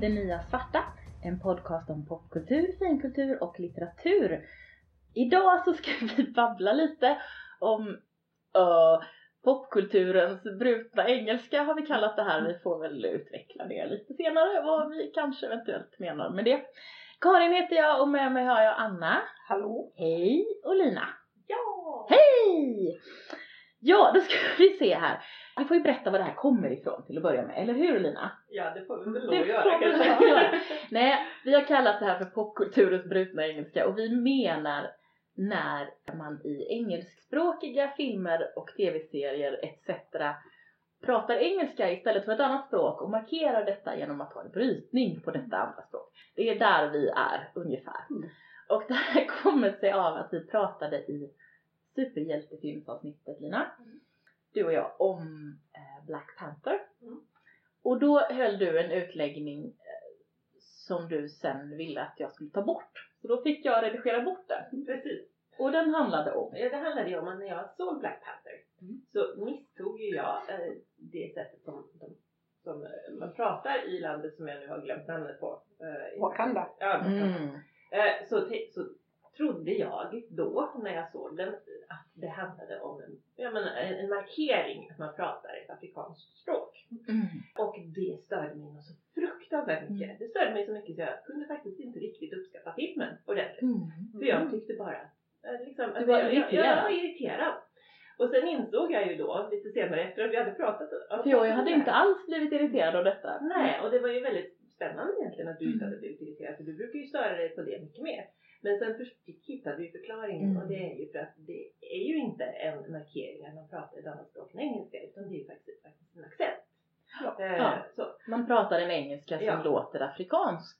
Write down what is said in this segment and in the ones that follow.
Det Nya Svarta, en podcast om popkultur, finkultur och litteratur. Idag så ska vi babbla lite om uh, popkulturens brutna engelska har vi kallat det här. Vi får väl utveckla det lite senare vad vi kanske eventuellt menar med det. Karin heter jag och med mig har jag Anna. Hallå? Hej! Och Lina. Ja! Hej! Ja, då ska vi se här. Vi får ju berätta var det här kommer ifrån till att börja med, eller hur Lina? Ja, det får vi väl lov att göra kanske. göra. Nej, vi har kallat det här för popkulturens brutna engelska och vi menar när man i engelskspråkiga filmer och tv-serier etc. pratar engelska istället för ett annat språk och markerar detta genom att ha en brytning på detta andra språk. Det är där vi är ungefär. Mm. Och det här kommer sig av att vi pratade i superhjältefilmsavsnittet Lina. Du och jag, om eh, Black Panther. Mm. Och då höll du en utläggning eh, som du sen ville att jag skulle ta bort. Så då fick jag redigera bort den. Precis. Och den handlade om Ja, det handlade ju om att när jag såg Black Panther Mm. så misstog ju jag eh, det sättet som, som, som eh, man pratar i landet som jag nu har glömt namnet på. Eh, Wakanda. Ja, mm. Eh, så, så trodde jag då när jag såg den att det handlade om en, jag menar, en, markering att man pratar ett afrikanskt språk. Mm. Och det störde mig så fruktansvärt mycket. Mm. Det störde mig så mycket så jag kunde faktiskt inte riktigt uppskatta filmen ordentligt. Mm. För jag tyckte bara, eh, liksom, Du var jag, jag, jag irriterad. var irriterad. Och sen insåg jag ju då lite senare efter att vi hade pratat. För jag hade inte alls blivit irriterad av detta. Nej, och det var ju väldigt spännande egentligen att du inte Mm. hade blivit irriterad. För du brukar ju störa dig på det mycket mer. Men sen hittade vi förklaringen Mm. och det är ju för att det är ju inte en markering att man pratar ett annat språk än engelska utan det är ju faktiskt, faktiskt en accent. Ja. Eh, Ja. Man pratar en engelska som Ja. låter afrikansk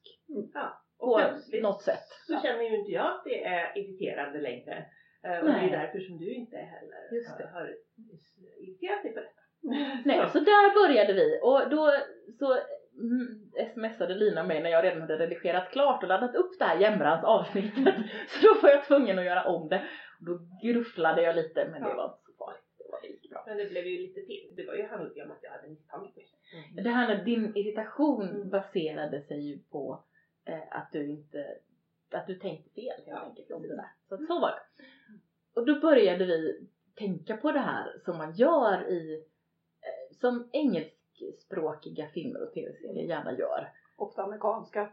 ja. på Och plötsligt något sätt. så Ja. känner ju inte jag att det är irriterande längre. Eh, och det Nej. är därför som du inte heller Just det. har, irriterat dig på detta. Nej, så där började vi och då så mm, smsade Lina mig när jag redan hade redigerat klart och laddat upp det här jämrans avsnittet. Så då var jag tvungen att göra om det. Och då grufflade jag lite men det var inte så farligt. Det var lite bra. Men det blev ju lite till. Det var ju handlade ju om att jag hade misstagit mig. Det här med din irritation Mm. baserade sig ju på eh, att du inte, att du tänkte fel helt Ja, enkelt om det där. Så att så var det. Och då började vi tänka på det här som man gör i, eh, som engelskspråkiga filmer och tv-serier gärna gör. Ofta amerikanska.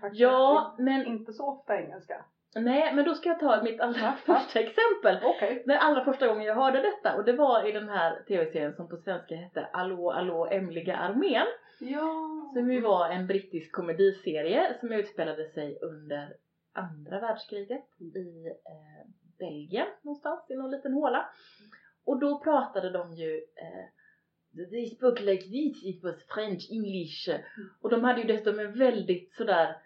Faktiskt Ja, men Inte så ofta engelska. nej, men då ska jag ta mitt allra Ja, ja. första exempel. Okej. Den allra första gången jag hörde detta och det var i den här tv-serien som på svenska hette Allå, allå, Emliga armén. Ja. Som ju var en brittisk komediserie som utspelade sig under andra världskriget i eh, Belgien någonstans i någon liten håla. Och då pratade de ju eh, They spoke like this, it was French English. Och de hade ju dessutom en väldigt sådär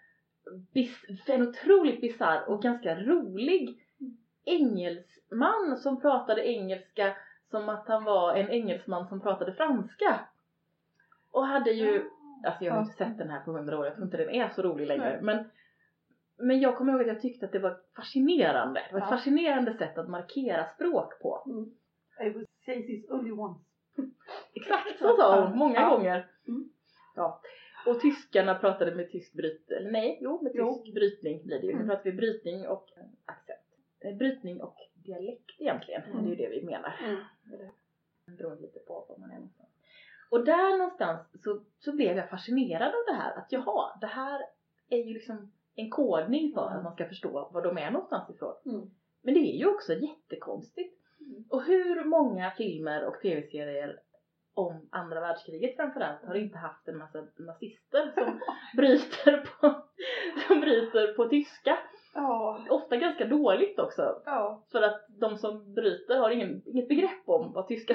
bis, en otroligt bisarr och ganska rolig engelsman som pratade engelska som att han var en engelsman som pratade franska. Och hade ju Alltså jag har inte sett den här på hundra år, jag tror inte den är så rolig längre. Men, men jag kommer ihåg att jag tyckte att det var fascinerande. Det var ett fascinerande sätt att markera språk på. Mm. I will say this only once. Exakt så sa hon, många gånger. Mm. Ja. Och tyskarna pratade med tysk brytning, eller nej, jo med Jo. tysk brytning blir det ju. Nu Mm. pratar vi brytning och accent. Eh, Brytning och dialekt egentligen, Mm. det är ju det vi menar. Mm. Eller, beroende lite på var man är någonstans. Och där någonstans så, så blev jag fascinerad av det här att jaha, det här är ju liksom en kodning för att man ska förstå var de är någonstans ifrån. Mm. Men det är ju också jättekonstigt. Mm. Och hur många filmer och tv-serier om andra världskriget framförallt har inte haft en massa nazister som bryter på, som bryter på tyska. Ja. Ofta ganska dåligt också. Ja. För att de som bryter har ingen, inget begrepp om vad tyska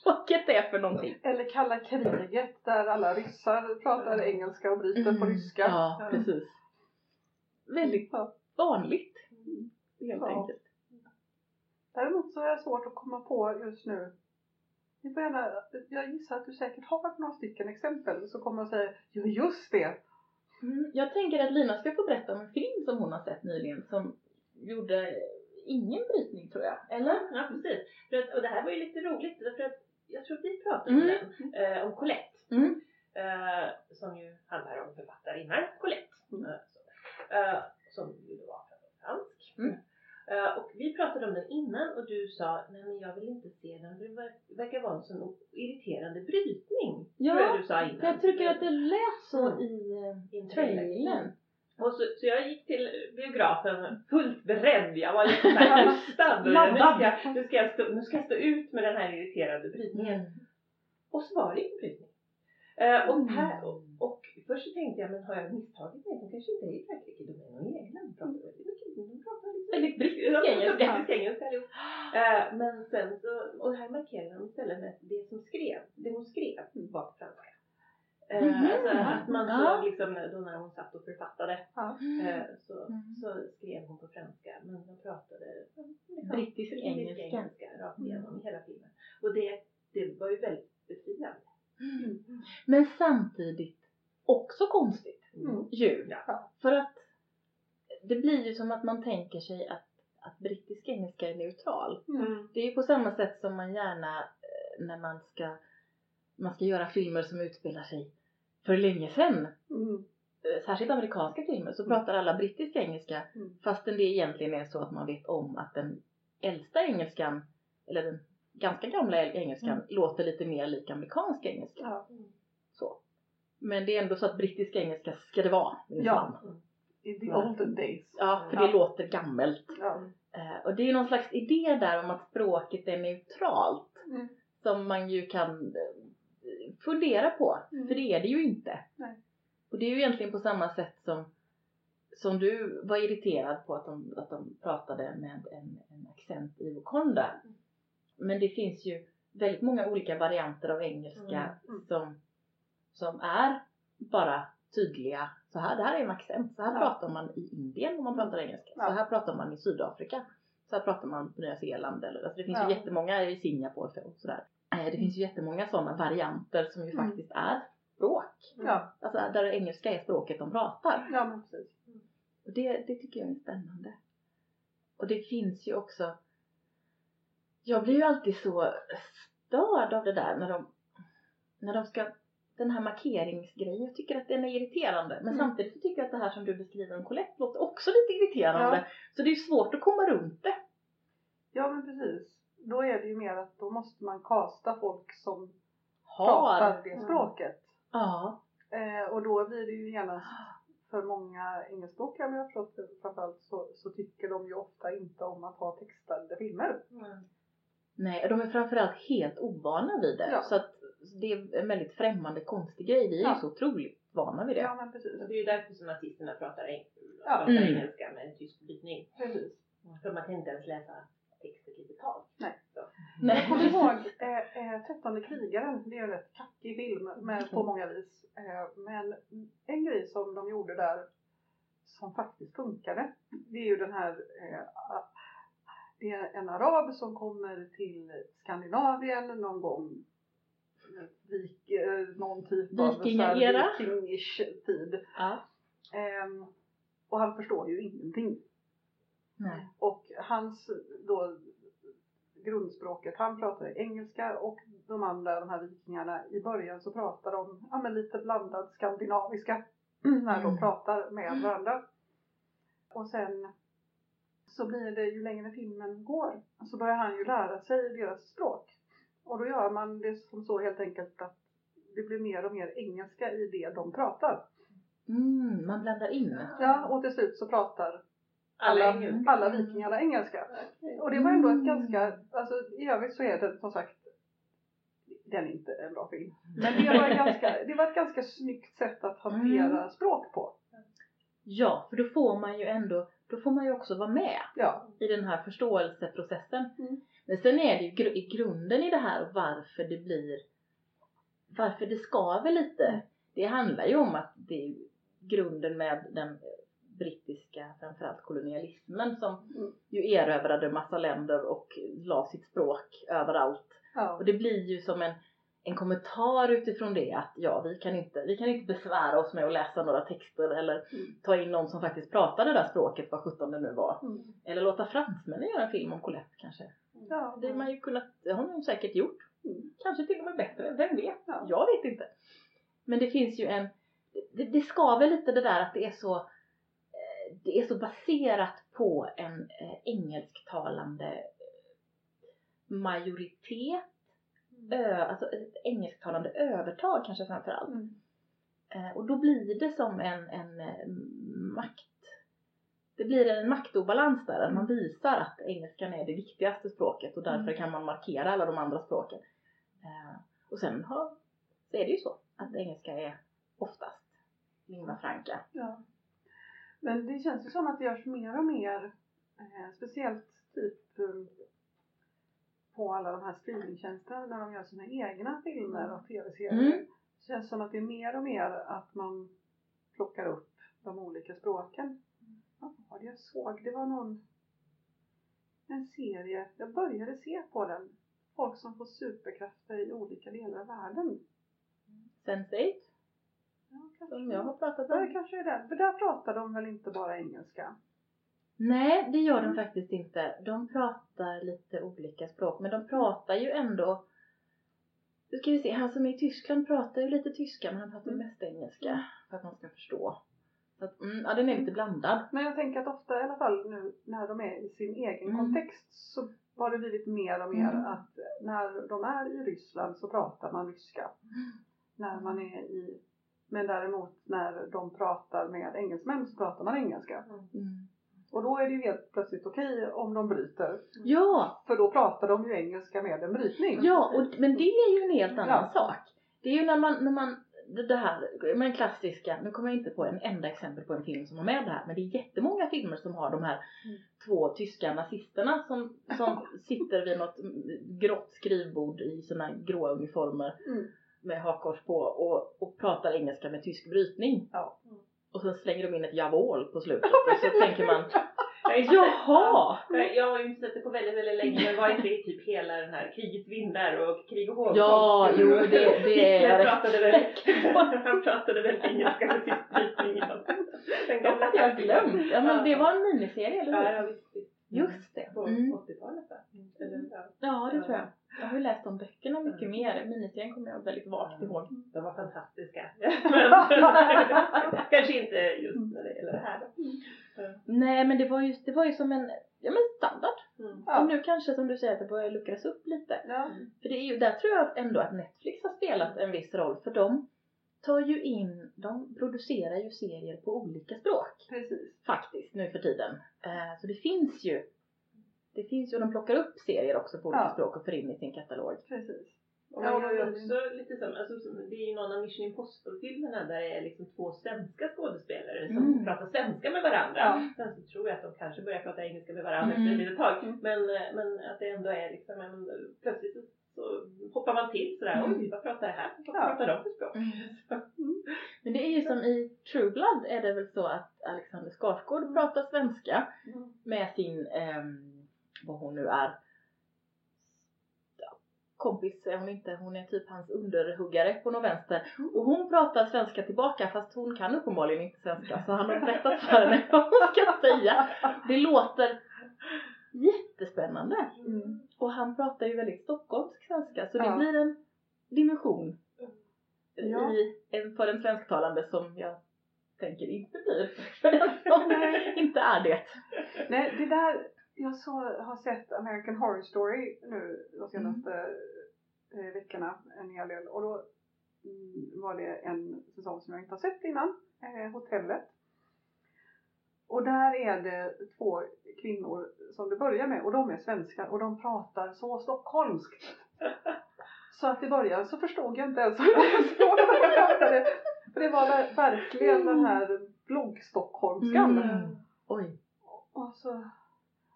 språket är för någonting. Eller kalla kriget där alla ryssar pratar engelska och bryter på ryska. Mm. Ja, precis. Väldigt Ja. vanligt. Helt Ja. enkelt. Däremot så är det svårt att komma på just nu. Ni får gärna, jag gissar att du säkert har några stycken exempel så kommer jag säga ja just det. Mm, jag tänker att Lina ska få berätta om en film som hon har sett nyligen som gjorde ingen brytning tror jag. Eller? Ja, precis. För att, och det här var ju lite roligt därför att jag tror att vi pratade om Mm. den, eh, om Colette. Mm. Eh, som ju handlar om författarinnan Colette. Mm. Eh. Eh, som ju då var fransk. Mm. Eh, och vi pratade om den innan och du sa nej men jag vill inte se den för det ver- verkar vara en sån irriterande brytning. Ja, tror jag du sa innan. Jag tycker att det lät så Mm. i eh, trailern. Och så, så jag gick till biografen fullt beredd. Jag var liksom såhär hystad. Nu ska, jag- nu, ska jag stå, nu ska jag stå ut med den här irriterande brytningen. Och så var det ingen brytning. Eh, och, Mm. här, och, och först så tänkte jag, men har jag misstagit mig? De kanske inte är i Frankrike, de är nog i England. De pratar väldigt mycket, de pratar Väldigt brittisk engelska. brittisk engelska allihop. Eh, men sen så, och här markerar de istället med att det som skrev, det hon skrev var på franska. Eh, Mhm. Alltså att man såg liksom då när hon satt och författade eh, så, Mm. så skrev hon på franska men de pratade liksom, Brittisk engelska. engelska rakt igenom hela filmen. Och det, det var ju väldigt befriande. Men samtidigt också konstigt Mm. ju. Ja. För att det blir ju som att man tänker sig att, att brittisk engelska är neutral. Mm. Det är ju på samma sätt som man gärna eh, när man ska, man ska göra filmer som utspelar sig för länge sedan. Mm. eh, Särskilt amerikanska filmer så pratar alla brittisk engelska Mm. fastän det egentligen är så att man vet om att den äldsta engelskan eller den ganska gamla engelskan Mm. låter lite mer lik amerikansk engelska. Ja. Så. Men det är ändå så att brittisk engelska ska det vara. Ja. In the Ja. olden days. ja för Ja. det låter gammalt. Ja. Eh, och det är någon slags idé där om att språket är neutralt Mm. som man ju kan eh, fundera på. Mm. För det är det ju inte. Nej. Och det är ju egentligen på samma sätt som som du var irriterad på att de, att de pratade med en, en accent i Wakanda. Men det finns ju väldigt många olika varianter av engelska Mm. som, som är bara tydliga. Så här, det här är en accent. Så här Ja. pratar man i Indien om man pratar engelska. Ja. Så här pratar man i Sydafrika. Så här pratar man på Nya Zeeland. Eller, alltså det finns Ja. ju jättemånga i Singapore och sådär. Eh, Det finns ju jättemånga sådana varianter som ju Mm. faktiskt är språk. Ja. Alltså där engelska är språket de pratar. ja, men precis. Och det, det tycker jag är spännande. Och det finns ju också Jag blir ju alltid så störd av det där när de när de ska den här markeringsgrejen, jag tycker att den är irriterande. Men Mm. samtidigt så tycker jag att det här som du beskriver om Colette låter också lite irriterande. Ja. Så det är svårt att komma runt det. Ja, men precis. Då är det ju mer att då måste man kasta folk som Har. pratar det Mm. språket. Ja. Eh, och då blir det ju genast för många engelskspråkiga, om jag har förstått framförallt, så, så tycker de ju ofta inte om att ha textade filmer. Nej, de är framförallt helt ovana vid det. Ja. Så att det är en väldigt främmande konstig grej. Vi är Ja. ju så otroligt vana vid det. Ja, men precis. Och det är ju därför som nazisterna pratar, eng- Ja. pratar Mm. engelska med en tysk brytning. precis. För man kan inte ens läsa texter digitalt. Nej. Så. Jag kommer ihåg eh, eh, Trettonde krigaren, det är en rätt kackig film med, på många vis. Eh, men en grej som de gjorde där som faktiskt funkade, det är ju den här eh, det är en arab som kommer till Skandinavien någon gång vik, eh, någon typ av Vikingaera. vikingish tid. Ja. Ehm, och han förstår ju ingenting. Nej. Och hans då grundspråket, han pratade engelska och de andra, de här vikingarna, i början så pratar de ja, men lite blandad skandinaviska när de Mm. pratar med varandra. Och sen så blir det ju längre filmen går så börjar han ju lära sig deras språk. Och då gör man det som så helt enkelt att det blir mer och mer engelska i det de pratar. Mm, man blandar in. Ja, och till slut så pratar Alla alla, vikingarna engelska. Och det var ändå ett Mm. ganska, alltså i övrigt så är det som sagt, den är inte en bra film. Men det var, ganska, det var ett ganska snyggt sätt att hantera Mm. språk på. Ja, för då får man ju ändå, då får man ju också vara med Ja, i den här förståelseprocessen. Mm. Men sen är det ju i grunden i det här och varför det blir, varför det skaver lite. Mm. Det handlar ju om att det är grunden med den brittiska, framförallt kolonialismen som Mm. ju erövrade massa länder och la sitt språk överallt. ja, Och det blir ju som en, en kommentar utifrån det att ja, vi kan, inte, vi kan inte besvära oss med att läsa några texter eller Mm. ta in någon som faktiskt pratar det där språket, vad sjutton det nu var. Mm. Eller låta fransmännen göra en film om Colette kanske. ja, Det, har man ju kunnat, det har de säkert gjort. Mm. Kanske till och med bättre, vem vet? Ja. Jag vet inte. Men det finns ju en, det, det skaver lite det där att det är så, eh, det är så baserat på en eh, engelsktalande eh, majoritet, ö, alltså ett engelsktalande övertag kanske framför allt. Mm. Eh, och då blir det som en, en eh, makt, det blir en maktobalans där, att man visar att engelskan är det viktigaste språket och därför Mm. kan man markera alla de andra språken. Eh, och sen har, så är det ju så att engelska är oftast lingua franca. Ja. Men det känns ju som att det görs mer och mer, eh, speciellt typ eh, på alla de här streamingtjänsterna när de gör sina egna filmer och tv-serier. Mm. Det känns som att det är mer och mer att man plockar upp de olika språken. Vad var det jag såg? Det var någon en serie, jag började se på den. Folk som får superkrafter i olika delar av världen. Sense8, Ja, kanske. som jag har pratat Ja, det om. kanske är det. För där pratar de väl inte bara engelska? Nej, det gör Mm. de faktiskt inte. De pratar lite olika språk, men de pratar ju ändå nu ska vi se, han som är i Tyskland pratar ju lite tyska men han pratar ju Mm. mest engelska för att man ska förstå. Så att, mm, ja den är lite blandad. Men jag tänker att ofta i alla fall nu när de är i sin egen Mm. kontext så har det blivit mer och mer Mm. att när de är i Ryssland så pratar man ryska. När man är i men däremot när de pratar med engelsmän så pratar man engelska. Och då är det ju helt plötsligt okej om de bryter. Ja, För då pratar de ju engelska med en brytning. ja och, men det är ju en helt annan Ja. sak. Det är ju när man, när man det här, men klassiska, nu kommer jag inte på en enda exempel på en film som har med det här, men det är jättemånga filmer som har de här Mm. två tyska nazisterna som, som sitter vid något grått skrivbord i sina gråa uniformer Mm. med hakkors på och, och pratar engelska med tysk brytning. Ja. Och sen slänger de in ett javål på slutet och så tänker man Jaha! det- Jag har ju inte sett det på väldigt, väldigt länge men var inte i typ hela den här krigets vindar och krig och hågkomst? Ja, jo det, det är Hitler jag pratade väl, han pratade väl engelska brytning innan. Den Det gamla hade jag glömt. Ja men det var en miniserie, eller hur? ja visst. visst. Just det. På Mm. 80-talet va? Ja. Ja, det tror jag. Jag har ju läst om böckerna mycket mer. Miniserien kommer jag väldigt vagt ihåg. De var fantastiska. Kanske inte just när det gäller det här då. Nej men det var ju, det var ju som en ja, men standard. Mm. Ja. Och nu kanske som du säger att det börjar luckras upp lite. Ja. För det är ju, där tror jag ändå att Netflix har spelat en viss roll. För de tar ju in, de producerar ju serier på olika språk. Precis. Faktiskt nu för tiden. Eh, så det finns ju, det finns ju, och de plockar upp serier också på olika Ja. språk och för in i sin katalog. Precis. Och Ja, det- också lite som, alltså, det är ju någon av Mission Impossible-filmerna där det är liksom två svenska skådespelare som Mm. pratar svenska med varandra. Ja. Sen så tror jag att de kanske börjar prata engelska med varandra Mm. efter ett litet tag. Mm. Men, eh, men att det ändå är liksom en, plötsligt så, så hoppar man till sådär, Mm. oj vad pratar det här? Vad Ja. pratar de för språk? Men det är ju som i True Blood är det väl så att Alexander Skarsgård pratar svenska Mm. med sin, ehm, vad hon nu är, kompis är hon inte, hon är typ hans underhuggare på någon vänster. Och hon pratar svenska tillbaka fast hon kan uppenbarligen inte svenska så han har berättat för henne vad hon ska säga. Det låter jättespännande. Mm. Och han pratar ju väldigt stockholmsk svenska så det Ja. blir en dimension Ja. i, en- för den svensktalande som jag tänker inte blir för den som inte är det. Nej, det där, jag så, har sett American Horror Story nu de senaste eh, veckorna en hel del och då mm, var det en säsong som jag inte har sett innan, eh, Hotellet. Och där är det två kvinnor som det börjar med och de är svenskar och de pratar så stockholmskt. Så att i början så förstod jag inte ens vad de pratade. För det var ver- verkligen den här bloggstockholmskan. Mm. Oj. Och, så,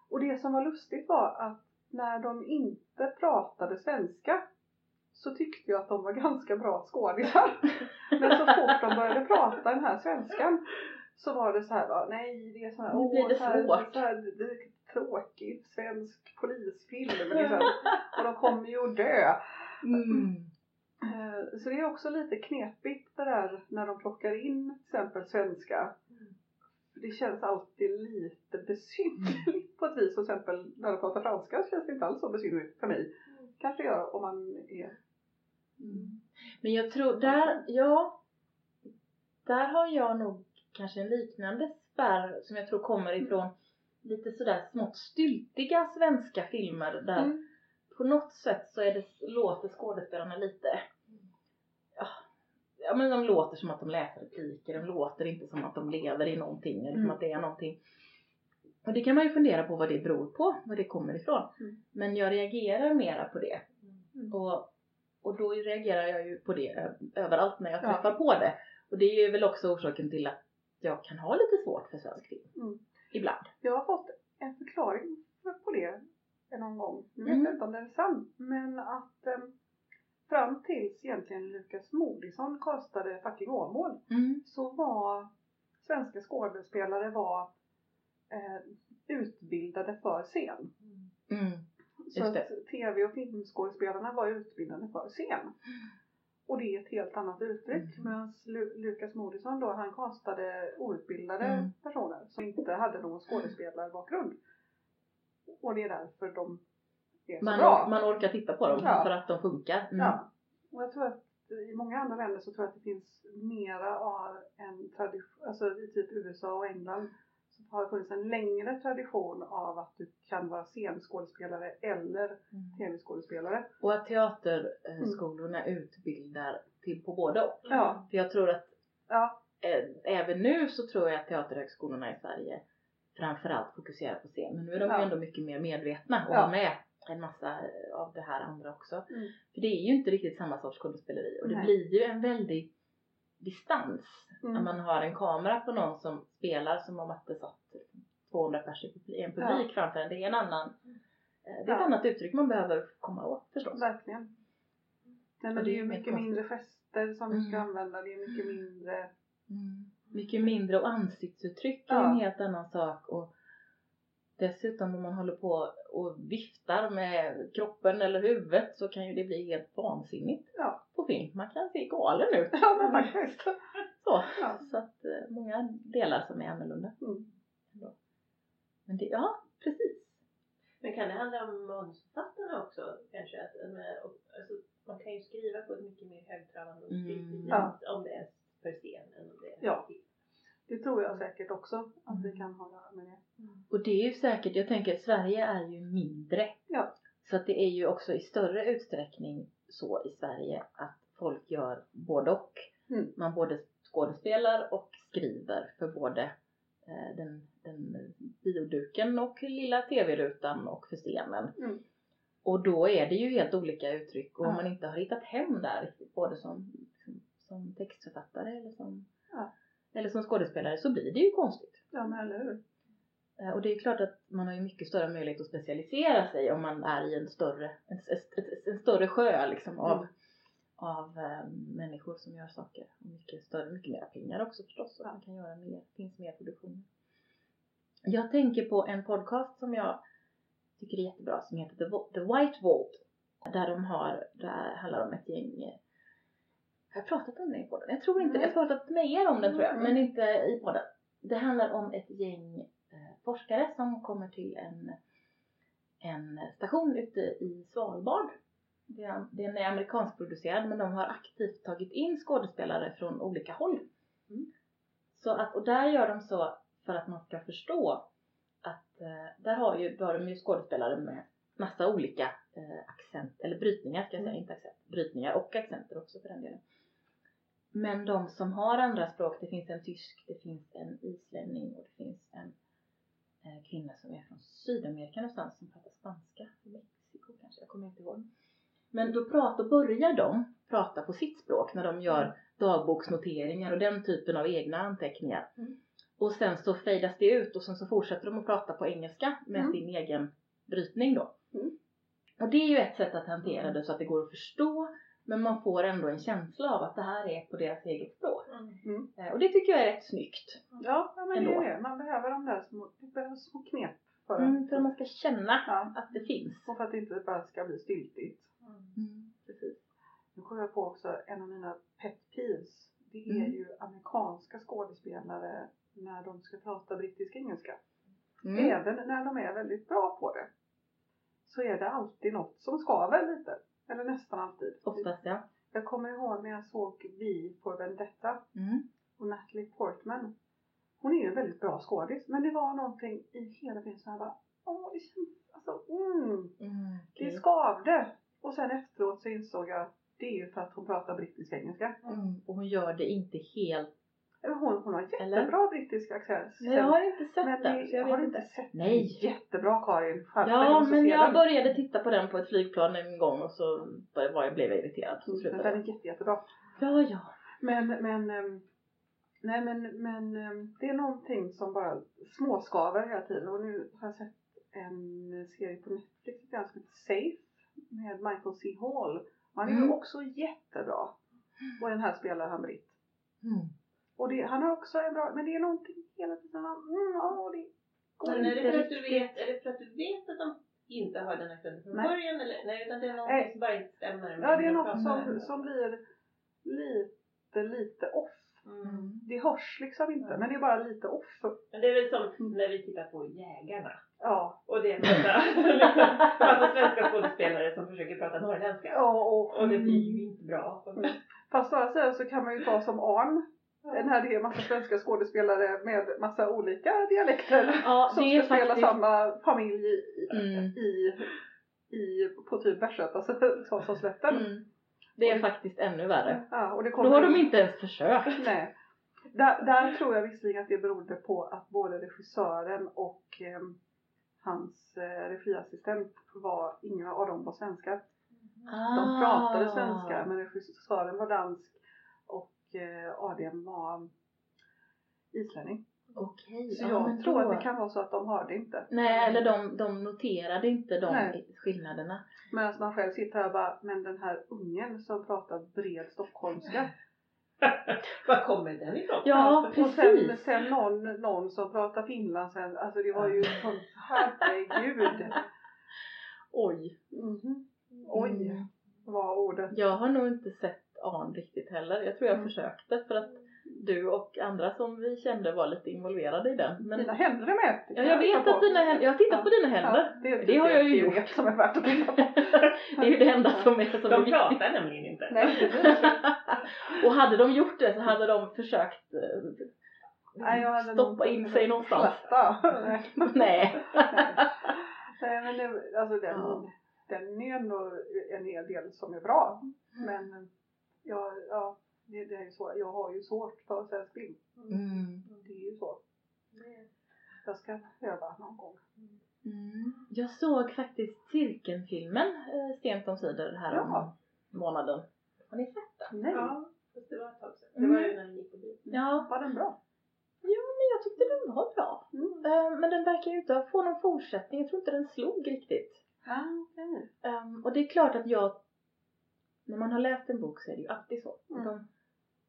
och det som var lustigt var att när de inte pratade svenska så tyckte jag att de var ganska bra skådisar. Men så fort de började prata den här svenskan så var det så här, va, nej det är så här, Nu blir det så här, svårt. så här, det är tråkigt svensk polisfilm liksom. Och de kommer ju att dö. Mm. Eh, Så det är också lite knepigt det där när de plockar in till exempel svenska. Det känns alltid lite besynnerligt på ett vis. Till exempel när de pratar franska så känns det inte alls så besynnerligt för mig. Kanske gör om man är Mm. Men jag tror, där, ja, där har jag nog kanske en liknande spärr som jag tror kommer ifrån lite sådär smått styltiga svenska filmer där Mm. på något sätt så är det, låter skådespelarna lite ja men de låter som att de läser repliker, de låter inte som att de lever i någonting eller som Mm. att det är någonting. Och det kan man ju fundera på vad det beror på, var det kommer ifrån. Mm. Men jag reagerar mera på det. Mm. Och, och då reagerar jag ju på det överallt när jag Ja. träffar på det. Och det är väl också orsaken till att jag kan ha lite svårt för svensk film. Mm. Ibland. Jag har fått en förklaring på det någon gång. Nu vet Mm. jag inte om den är sann. Men att eh, fram tills egentligen Lukas Moodysson kastade Fucking Åmål Mm. så var svenska skådespelare var eh, utbildade för scen. Mm. Så att tv och filmskådespelarna var utbildade för scen. Och det är ett helt annat uttryck. Mm. Medan Lu- Lukas Moodysson då, han kastade outbildade Mm. personer som inte hade någon skådespelarbakgrund. Och det är därför de är så Man, bra. man orkar titta på dem Ja. för att de funkar. Mm. Ja. Och jag tror att i många andra länder så tror jag att det finns mera av en tradition, alltså i typ USA och England så har det funnits en längre tradition av att du kan vara scenskådespelare eller Mm. tv-skådespelare. Och att teaterskolorna utbildar till på både och. Ja. För jag tror att Ja, även nu så tror jag att teaterhögskolorna i Sverige framförallt fokuserar på scen. Men nu är de Ja. ju ändå mycket mer medvetna och Ja. med en massa eh, av det här andra också. Mm. För det är ju inte riktigt samma sorts skådespeleri och det Nej. blir ju en väldig distans Mm. när man har en kamera på någon som spelar som om att det satt 200 personer i en publik framför en. Det är en annan eh, det är ett Ja. annat uttryck man behöver komma åt förstås. verkligen. Nej, men det det är ju mycket konstigt. mindre fester som du ska Mm. använda. Det är mycket mindre... Mm. Mycket mindre och ansiktsuttryck är Ja. en helt annan sak. Och dessutom om man håller på och viftar med kroppen eller huvudet så kan ju det bli helt vansinnigt Ja, på film. Man kan se galen ut. ja men faktiskt. Så, Ja. så att eh, många delar som är annorlunda. Mm. Men det, ja precis. Men kan det handla om manusförfattarna också kanske? Att, eh, alltså, man kan ju skriva på ett mycket mer högtravande och Mm. om det är för scen än om det är Ja. för film. Det tror jag säkert också att vi Mm. kan ha att göra med det. Och det är ju säkert, jag tänker Sverige är ju mindre. Ja. Så att det är ju också i större utsträckning så i Sverige att folk gör både och. Mm. Man både skådespelar och skriver för både eh, den, den bioduken och lilla tv-rutan och för scenen. Mm. Och då är det ju helt olika uttryck och om man inte har hittat hem där både som, som, som textförfattare eller som. Eller som skådespelare så blir det ju konstigt. Ja men eller hur. Eh, Och det är klart att man har ju mycket större möjlighet att specialisera sig om man är i en större, en, en, en större sjö liksom av, Mm. av eh, människor som gör saker. Och mycket större, mycket mer pengar också förstås. Ja. man kan göra mer, finns mer produktion. Jag tänker på en podcast som jag tycker är jättebra som heter The, The White Vault. Där de har, där handlar om ett gäng eh, har jag pratat om det i podden? Jag tror inte det. Jag har pratat med er om den tror jag, Mm. men inte i podden. Det handlar om ett gäng eh, forskare som kommer till en, en station ute i Svalbard. Den är amerikanskproducerad men de har aktivt tagit in skådespelare från olika håll. Mm. Så att, och där gör de så för att man ska förstå att eh, där har, ju, då har de ju skådespelare med massa olika eh, accent, eller brytningar ska jag säga, Mm. inte accent, brytningar och accenter också för den delen. Men de som har andra språk, det finns en tysk, det finns en islänning och det finns en eh, kvinna som är från Sydamerika någonstans som pratar spanska. Mexiko kanske, jag kommer inte ihåg. Men då pratar, börjar de prata på sitt språk när de gör dagboksnoteringar och den typen av egna anteckningar. Mm. Och sen så fejdas det ut och sen så fortsätter de att prata på engelska med Mm. sin egen brytning då. Mm. Och det är ju ett sätt att hantera det så att det går att förstå men man får ändå en känsla av att det här är på deras eget språk. Mm. Eh, Och det tycker jag är rätt snyggt. Ja, men Ändå. det är det. Man behöver de där små, det behövs små knep för Mm, att, för att man ska känna ja, att det finns. och för att det inte bara ska bli styltigt. Mm, precis. Nu kommer jag på också en av mina pet peeves. Det är Mm. ju amerikanska skådespelare när de ska prata brittisk engelska. Mm. Även när de är väldigt bra på det. Så är det alltid något som skaver lite. Eller nästan alltid. Oftast ja. jag kommer ihåg när jag såg Vi for Vendetta Mm. och Natalie Portman. Hon är ju en väldigt bra skådis men det var någonting i hela filmen som jag bara Åh, det känns, alltså, mm, Mm. det okej. skavde. Och sen efteråt så insåg jag det är ju för att hon pratar brittisk engelska. Mm. Och hon gör det inte helt... Eller Hon, hon har Eller? jättebra brittisk accent. Jag har inte sett men den, så jag har inte. sett Nej. Jättebra Karin. Fan, Ja, men jag den. började titta på den på ett flygplan en gång och så var jag, blev jag irriterad. Så Mm, slutade Den är jätte, jättebra. Ja, ja. Men, men, ehm, nej men, men ehm, det är någonting som bara småskaver hela tiden. Och nu har jag sett en serie på Netflix som heter Safe med Michael C Hall. Han är Mm. också jättebra. Och den här spelar han britt. Mm. Och det, han har också en bra, men det är någonting hela tiden. man, Mm, ja, det går Men är det inte för att du vet, är det för att du vet att de inte har den accenten från Nej. början eller? Nej, utan det är något Nej. som bara inte stämmer. med Ja, det är något som, som blir lite, lite off. Mm. Det hörs liksom inte, Ja. men det är bara lite off. Men det är väl som Mm. när vi tittar på Jägarna. Ja, Och det är en massa, liksom, massa svenska skådespelare som försöker prata norrländska. ja och, Och det blir ju inte bra. Fast å andra sidan så kan man ju ta som Arn. När det är massa svenska skådespelare med massa olika dialekter. Ja, Som ska spela faktiskt... samma familj i, Mm. i, i på typ Västgötaslätten. Mm. Det är faktiskt ännu värre. Ja, och det Då kommer har de inte ens försökt. Nej. Där, där tror jag visserligen att det berodde på att både regissören och eh, hans eh, regiassistent var, inga av dem var svenskar. De pratade svenska men regissören var dansk eh, ADM var islänning. Okej, Så ja, jag tror då... att det kan vara så att de hörde inte. Nej, eller de, de noterade inte de Nej. skillnaderna. Medan man själv sitter här och bara, men den här ungen som pratar bred stockholmska. Var kommer den ifrån? Ja, Och sen, precis. sen någon, någon som pratar finlandssvenska. Alltså det var ju sånt, herregud. Oj. Mhm. Oj, Mm. var ordet. Jag har nog inte sett Arn riktigt heller. Jag tror jag Mm. försökte för att du och andra som vi kände var lite involverade i den. Men Dina händer är med. ja, jag vet att dina händer, jag har tittat på dina händer. Ja, det, är Det har jag ju det är gjort. det som är värt att titta på. Det är ju det enda som är, som är De viktigt. pratar nämligen inte. Nej. Och hade de gjort det så hade de försökt eh, Nej, jag hade stoppa nog- in sig någonstans. Nej. Nej. Men det, alltså den, Ja. den är ändå en hel del som är bra. Men ja, ja det, det är ju så. Jag har ju svårt för svensk film. Mm. Det är ju så. Jag ska öva någon gång. Mm. Jag såg faktiskt Cirkelfilmen eh, sent omsider här om Ja. månaden. Har ni sett den? Nej, Ja, fast det var ett tag sedan. Det Mm. var ju när vi gick på bio. Ja, var den bra? men jag tyckte den var bra. Mm. Eh, Men den verkar ju inte få någon fortsättning. Jag tror inte den slog riktigt. Ah, okej. Um, och det är klart att jag, när man har läst en bok så är det ju alltid så. Mm. De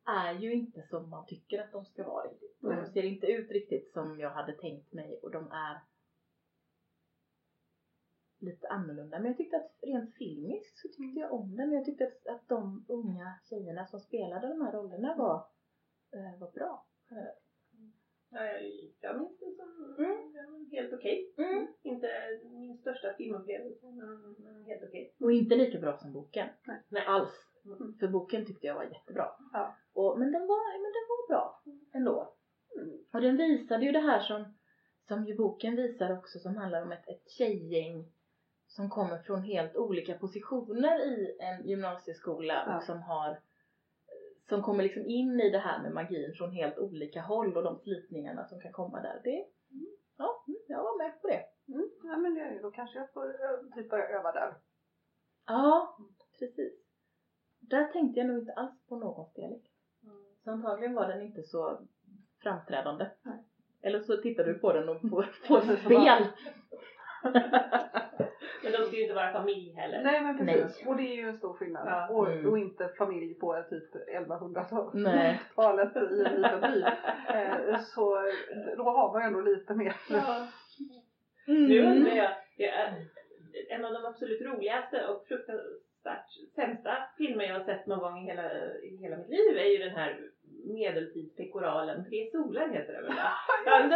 är ju inte som man tycker att de ska vara riktigt. De Nej. ser inte ut riktigt som jag hade tänkt mig och de är lite annorlunda. Men jag tyckte att rent filmiskt så tyckte jag om den. Jag tyckte att, att de unga tjejerna som spelade de här rollerna var, eh, var bra. generellt. Ja, jag- minns det som Mm. helt okej. Mm. Inte min största filmupplevelse, men helt okej. Och inte lika bra som boken. Nej. Nej alls. Mm. För boken tyckte jag var jättebra. Ja. Och, men, den var, men den var bra ändå. Mm. Och den visade ju det här som, som ju boken visar också som handlar om ett, ett tjejgäng som kommer från helt olika positioner i en gymnasieskola Ja. och som har som kommer liksom in i det här med magin från helt olika håll och de slitningarna som kan komma där. Det, ja, mm, jag var med på det. Mm. Ja, men det, då kanske jag får typ börja öva där. Ja, precis. Där tänkte jag nog inte alls på någon dialekt. Så antagligen var den inte så framträdande. Nej. Eller så tittar du på den och får, får spel. Men de ska ju inte vara familj heller. Nej men precis. Nej. Och det är ju en stor skillnad. Ja. Och, Mm. och inte familj på typ 1100-talet Nej. i en liten by. Eh, så då har man ju ändå lite mer. Ja. Mm. Nu undrar jag, är en av de absolut roligaste och fruktansvärt sämsta filmer jag har sett någon gång i hela, i hela mitt liv är ju den här medeltidspekoralen Tre solar heter det väl? Ja, den,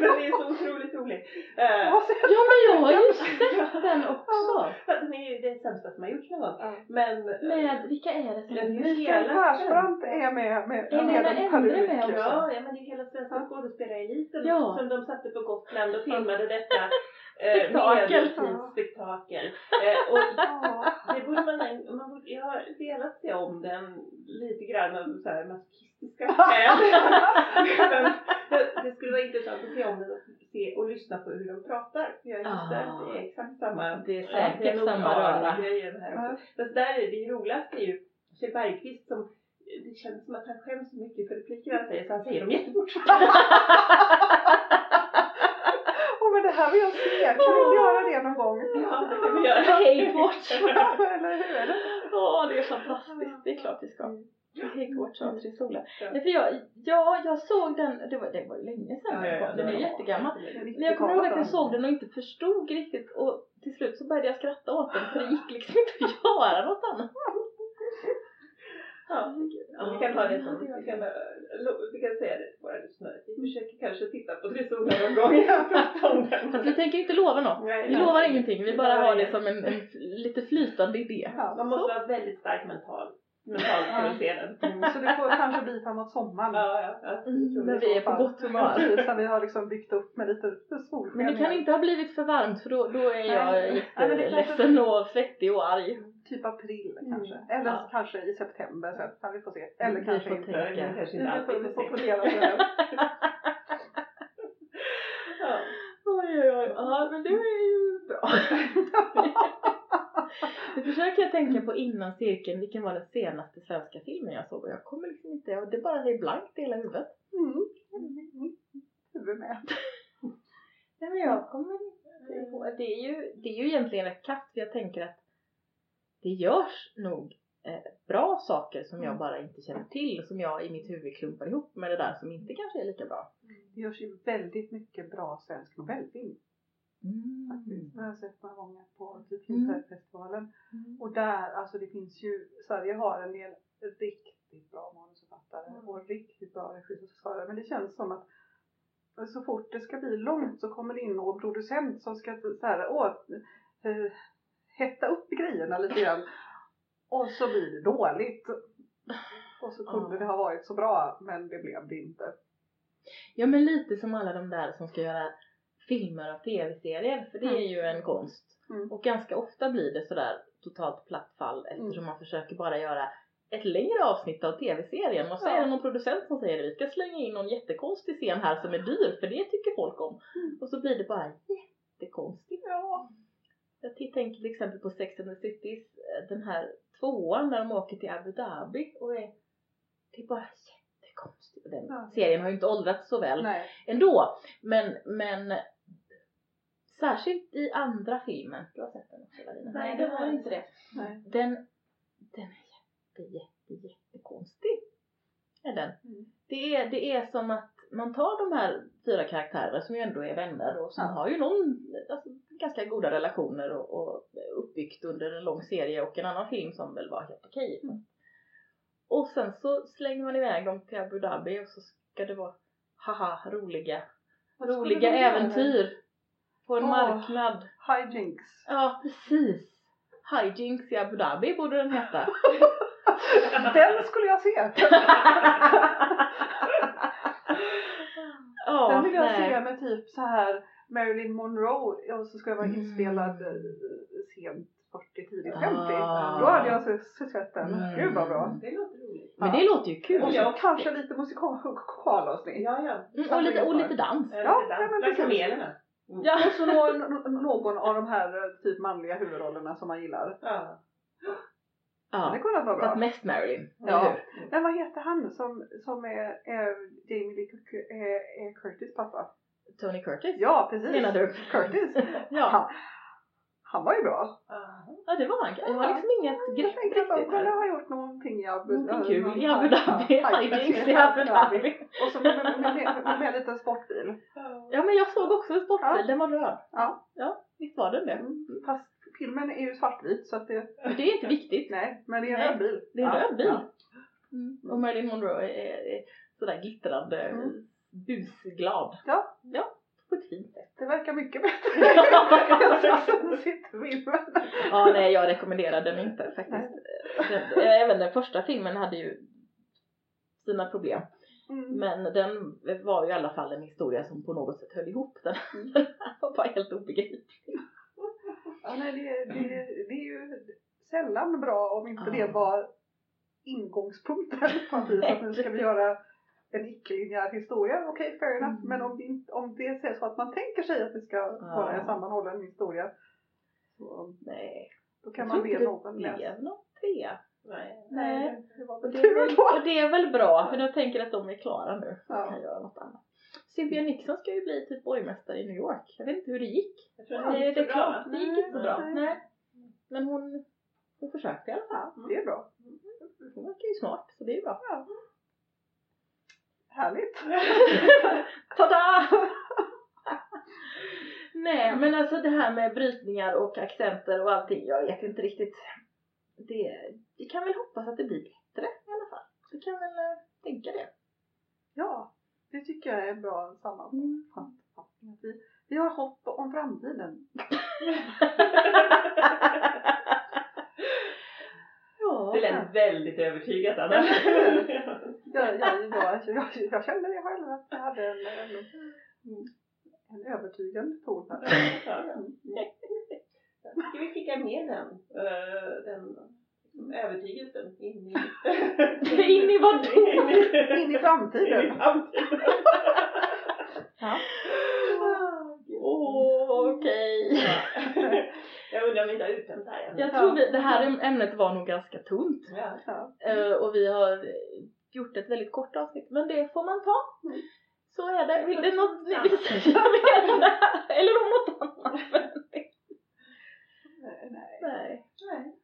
den är så otroligt rolig. Eh, Ja men jag har ju sett den också. den är är ju det sämsta som har gjorts någon gång. Ja. Men... Med, vilka är det som Men är Mikael hela Persbrandt är med med, Är med Lena en Endre med också? Ja, ja, men det är hela svenska skådespelareliten Ja. som de satte på Gotland och filmade detta eh, Spektakel. medeltidsspektakel. Eh, och Ja. det borde man, man borde, jag har velat se om den lite grann av så här masochistiska skäl. Det, skulle vara intressant att se om den och se och lyssna på hur de pratar. Jag gissar att det är exakt samma. Det är Ja, säkert det är samma röra. Ja. Fast där är det roligaste är ju Kjell Bergqvist som det känns som att han skäms så mycket för repliker han säger så han säger dem jättefort. Åh men det här vill jag se, kan vi göra det någon gång? Ja, det kan vi göra. Watch! Eller hur? Åh, det är fantastiskt. Det är klart vi ska. Av Tre Solar. Ja. Nej, för jag, ja, jag såg den, det var, det var ju länge sedan Ja, ja. Den är jättegammal. Men jag kommer ihåg att jag 90-talet. såg den och inte förstod riktigt och till slut så började jag skratta åt den för det gick liksom inte att göra något annat. Ja. Vi kan ta det som, vi kan, eh, vi kan säga det till våra lyssnare. Vi försöker kanske titta på Tre Solar någon gång. Fast vi tänker inte lova något. Nej, Vi lovar ingenting, vi bara har det som en, en lite flytande idé. Man måste vara väldigt stark mental, mentalt för att se den. Mm, Så det får kanske bli framåt sommaren. Ja, ja, ja. Mm, när vi är på gott humör. Precis, när vi har liksom byggt upp med lite solsken. Men det kan inte ha blivit för varmt för då, då är jag jätteledsen och svettig och arg. Typ april Mm. kanske. Eller Ja. kanske i september sen. Ja, vi får se. Eller Vi kanske får inte. tänka. Vi inte får, vi får fundera på det. Ja. Oj oj oj, ja men det är ju bra. Nu försöker jag tänka på innan cirkeln, vilken var den senaste svenska filmen jag såg och jag kommer liksom inte, och det bara är blankt i hela huvudet. Mm. Huvud med. Nej men jag kommer inte ihåg, det är ju, det är ju egentligen rätt katt för jag tänker att det görs nog eh, bra saker som jag Mm. bara inte känner till och som jag i mitt huvud klumpar ihop med det där som inte kanske är lika bra. Det görs ju väldigt mycket bra svensk novellfilm. Faktiskt. Det har jag sett några gånger på typ Mm. Filmfestivalen. Och där, alltså det finns ju, Sverige har en del riktigt bra manusförfattare Mm. och riktigt bra regissörer. Men det känns som att så fort det ska bli långt så kommer det in någon producent som ska så här, åh, eh, hetta upp grejerna lite grann. Och så blir det dåligt. Och så kunde Ja. det ha varit så bra men det blev det inte. Ja men lite som alla de där som ska göra filmer av tv-serier för det Mm. är ju en konst. Mm. Och ganska ofta blir det sådär totalt platt fall eftersom man försöker bara göra ett längre avsnitt av tv-serien och så Ja. är det någon producent som säger vi ska slänga in någon jättekonstig scen här som är dyr för det tycker folk om. Mm. Och så blir det bara jättekonstigt. Ja. Jag tänker till exempel på Sex and the City, den här tvåan där de åker till Abu Dhabi och är, det är bara jättekonstigt. Den Ja. serien har ju inte åldrats så väl Nej. ändå. Men, men särskilt i andra filmen, du har sett den också Larina? Nej, det jag inte det. Nej. Den, den är jätte, jätte, jättekonstig. Är den. Mm. Det, är, det är som att man tar de här fyra karaktärerna som ju ändå är vänner och som Ja. har ju någon, alltså, ganska goda relationer och, och uppbyggt under en lång serie och en annan film som väl var helt okej. Mm. Och sen så slänger man iväg dem till Abu Dhabi och så ska det vara haha roliga roliga äventyr på en Åh. marknad. Hijinks. Ja, precis. Hijinks i Abu Dhabi borde den heta. Den skulle jag se! Ja, Den vill jag nej. se med typ så här Marilyn Monroe och så ska det vara Mm. inspelad eh, sent 40, tidigt 50. Ah. Då hade jag sett den. Mm. Gud vad bra. Det låter roligt. Men det låter ju kul. Och så kanske lite musikalavsnitt. Ja, ja. Mm, och, lite, och lite dans. Ja, Ja, ja ja, men men precis. kamelerna. Ja. Och så någon, någon av de här eh, typ manliga huvudrollerna som man gillar. Ja. Det ja. kunde vara Fast bra. mest Marilyn. Ja. Hur? Men vad heter han som, som är, är Jamie Lee är, är Curtis pappa? Tony Curtis. Ja, precis. Menar du? Curtis. Ja. Han, han var ju bra. ja, det var han. Jag har liksom inget Jag grepp de riktigt. kunde ha gjort någonting i Abu Någonting kul i Abu Dhabi. Hijinks i Abu Dhabi. Och så med, med, med, med, en liten sportbil. Ja men jag såg också en sportbil, Ja. den var röd. Ja. Ja, visst var den det. Mm. Fast filmen är ju svartvit så att det, Men det är inte viktigt. nej, men det är en röd bil. Det är en röd bil. ja. Mm. Och Marilyn Monroe är sådär glittrande, Mm. busglad. Ja. Ja, på ett fint sätt. Det verkar mycket bättre än Ja, nej jag rekommenderar den inte faktiskt. Den, även den första filmen hade ju sina problem. Mm. Men den var ju i alla fall en historia som på något sätt höll ihop den. Mm. Den var bara helt obegriplig. Ja, nej, det, det, det är ju sällan bra om inte Ja. det var ingångspunkten på. Att nu ska vi göra en icke-linjär historia. Okej, fair enough. Mm. Men om det, inte- om det är så att man tänker sig att det ska vara en sammanhållen historia. Så, Nej, då kan jag man tror be inte någon det läsa. blev någon trea. Nej. Nej. Det var Och det, är väl, och det är väl bra för jag tänker att de är klara nu och Ja. kan göra något annat. Cynthia Nixon ska ju bli typ borgmästare i New York. Jag vet inte hur det gick. Jag tror det, det det, gick så är klart, det gick inte så bra. Nej. Nej. Men hon, hon försökte i alla fall. Ja, det är bra. Hon verkar ju smart så det är bra. Härligt. Tada! Nej men alltså det här med brytningar och accenter och allting, jag vet inte riktigt. Det, vi kan väl hoppas att det blir bättre i alla fall. Vi kan väl eh, tänka det. Ja, det tycker jag är en bra sammanfattning. Mm. Vi, vi har hopp om framtiden. ja, Det lät väldigt övertygat Anna. Jag, jag, jag, jag, jag kände det själv att jag hade en, en, en övertygande ton här. Ja. Ska vi skicka med den, eh, den övertygelsen in i... In i vad då? In i, In i in i framtiden. framtiden. Ja. Åh, okej. Jag undrar om vi inte har uttömt det här. Jag tror vi, det här ämnet var nog ganska tunt. Ja. Ja. Eh, och vi har gjort ett väldigt kort avsnitt, men det får man ta. Mm. Så är det. Vill det något ni vill säga mer om det här? Eller om något annat? Nej, nej. Nej. Nej,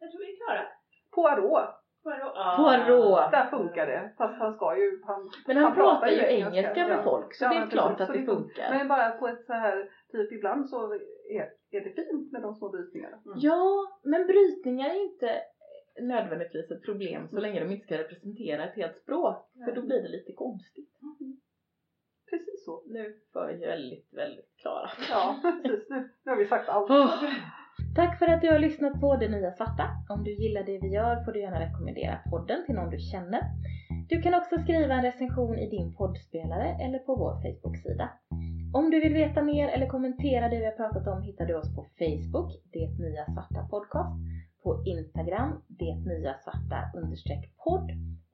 jag tror vi är klara. Poirot, Poirot. Poirot. där funkar det. Fast han ska ju... Han, Men han, pratar ju engelska, engelska med ja. folk, så Ja, det är klart precis, att det funkar. Men bara på ett så här, typ ibland så är, är det fint med de små brytningarna. Ja, men brytningar är inte nödvändigtvis ett problem så länge de inte ska representera ett helt språk. För då blir det lite konstigt. Precis så. Nu var vi väldigt, väldigt klara. Ja, precis. Nu, nu har vi sagt allt. Oh. Tack för att du har lyssnat på Det Nya Svarta. Om du gillar det vi gör får du gärna rekommendera podden till någon du känner. Du kan också skriva en recension i din poddspelare eller på vår Facebook-sida. Om du vill veta mer eller kommentera det vi har pratat om hittar du oss på Facebook, Det Nya Svarta Podcast, på Instagram, Det Nya Svarta understreck podd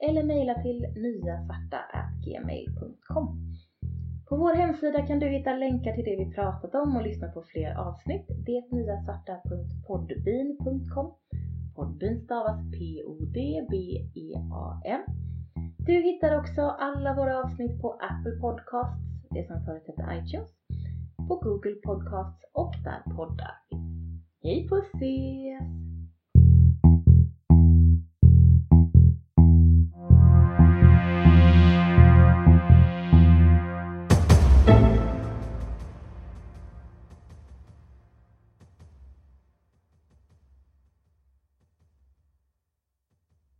eller mejla till nyasvarta.gmail.com. På vår hemsida kan du hitta länkar till det vi pratat om och lyssna på fler avsnitt. Detnyasvarta.podbean.com Podbean stavas P-O-D-B-E-A-N. Du hittar också alla våra avsnitt på Apple Podcasts, det som förut hette iTunes, på Google Podcasts och där poddar. Hej på er!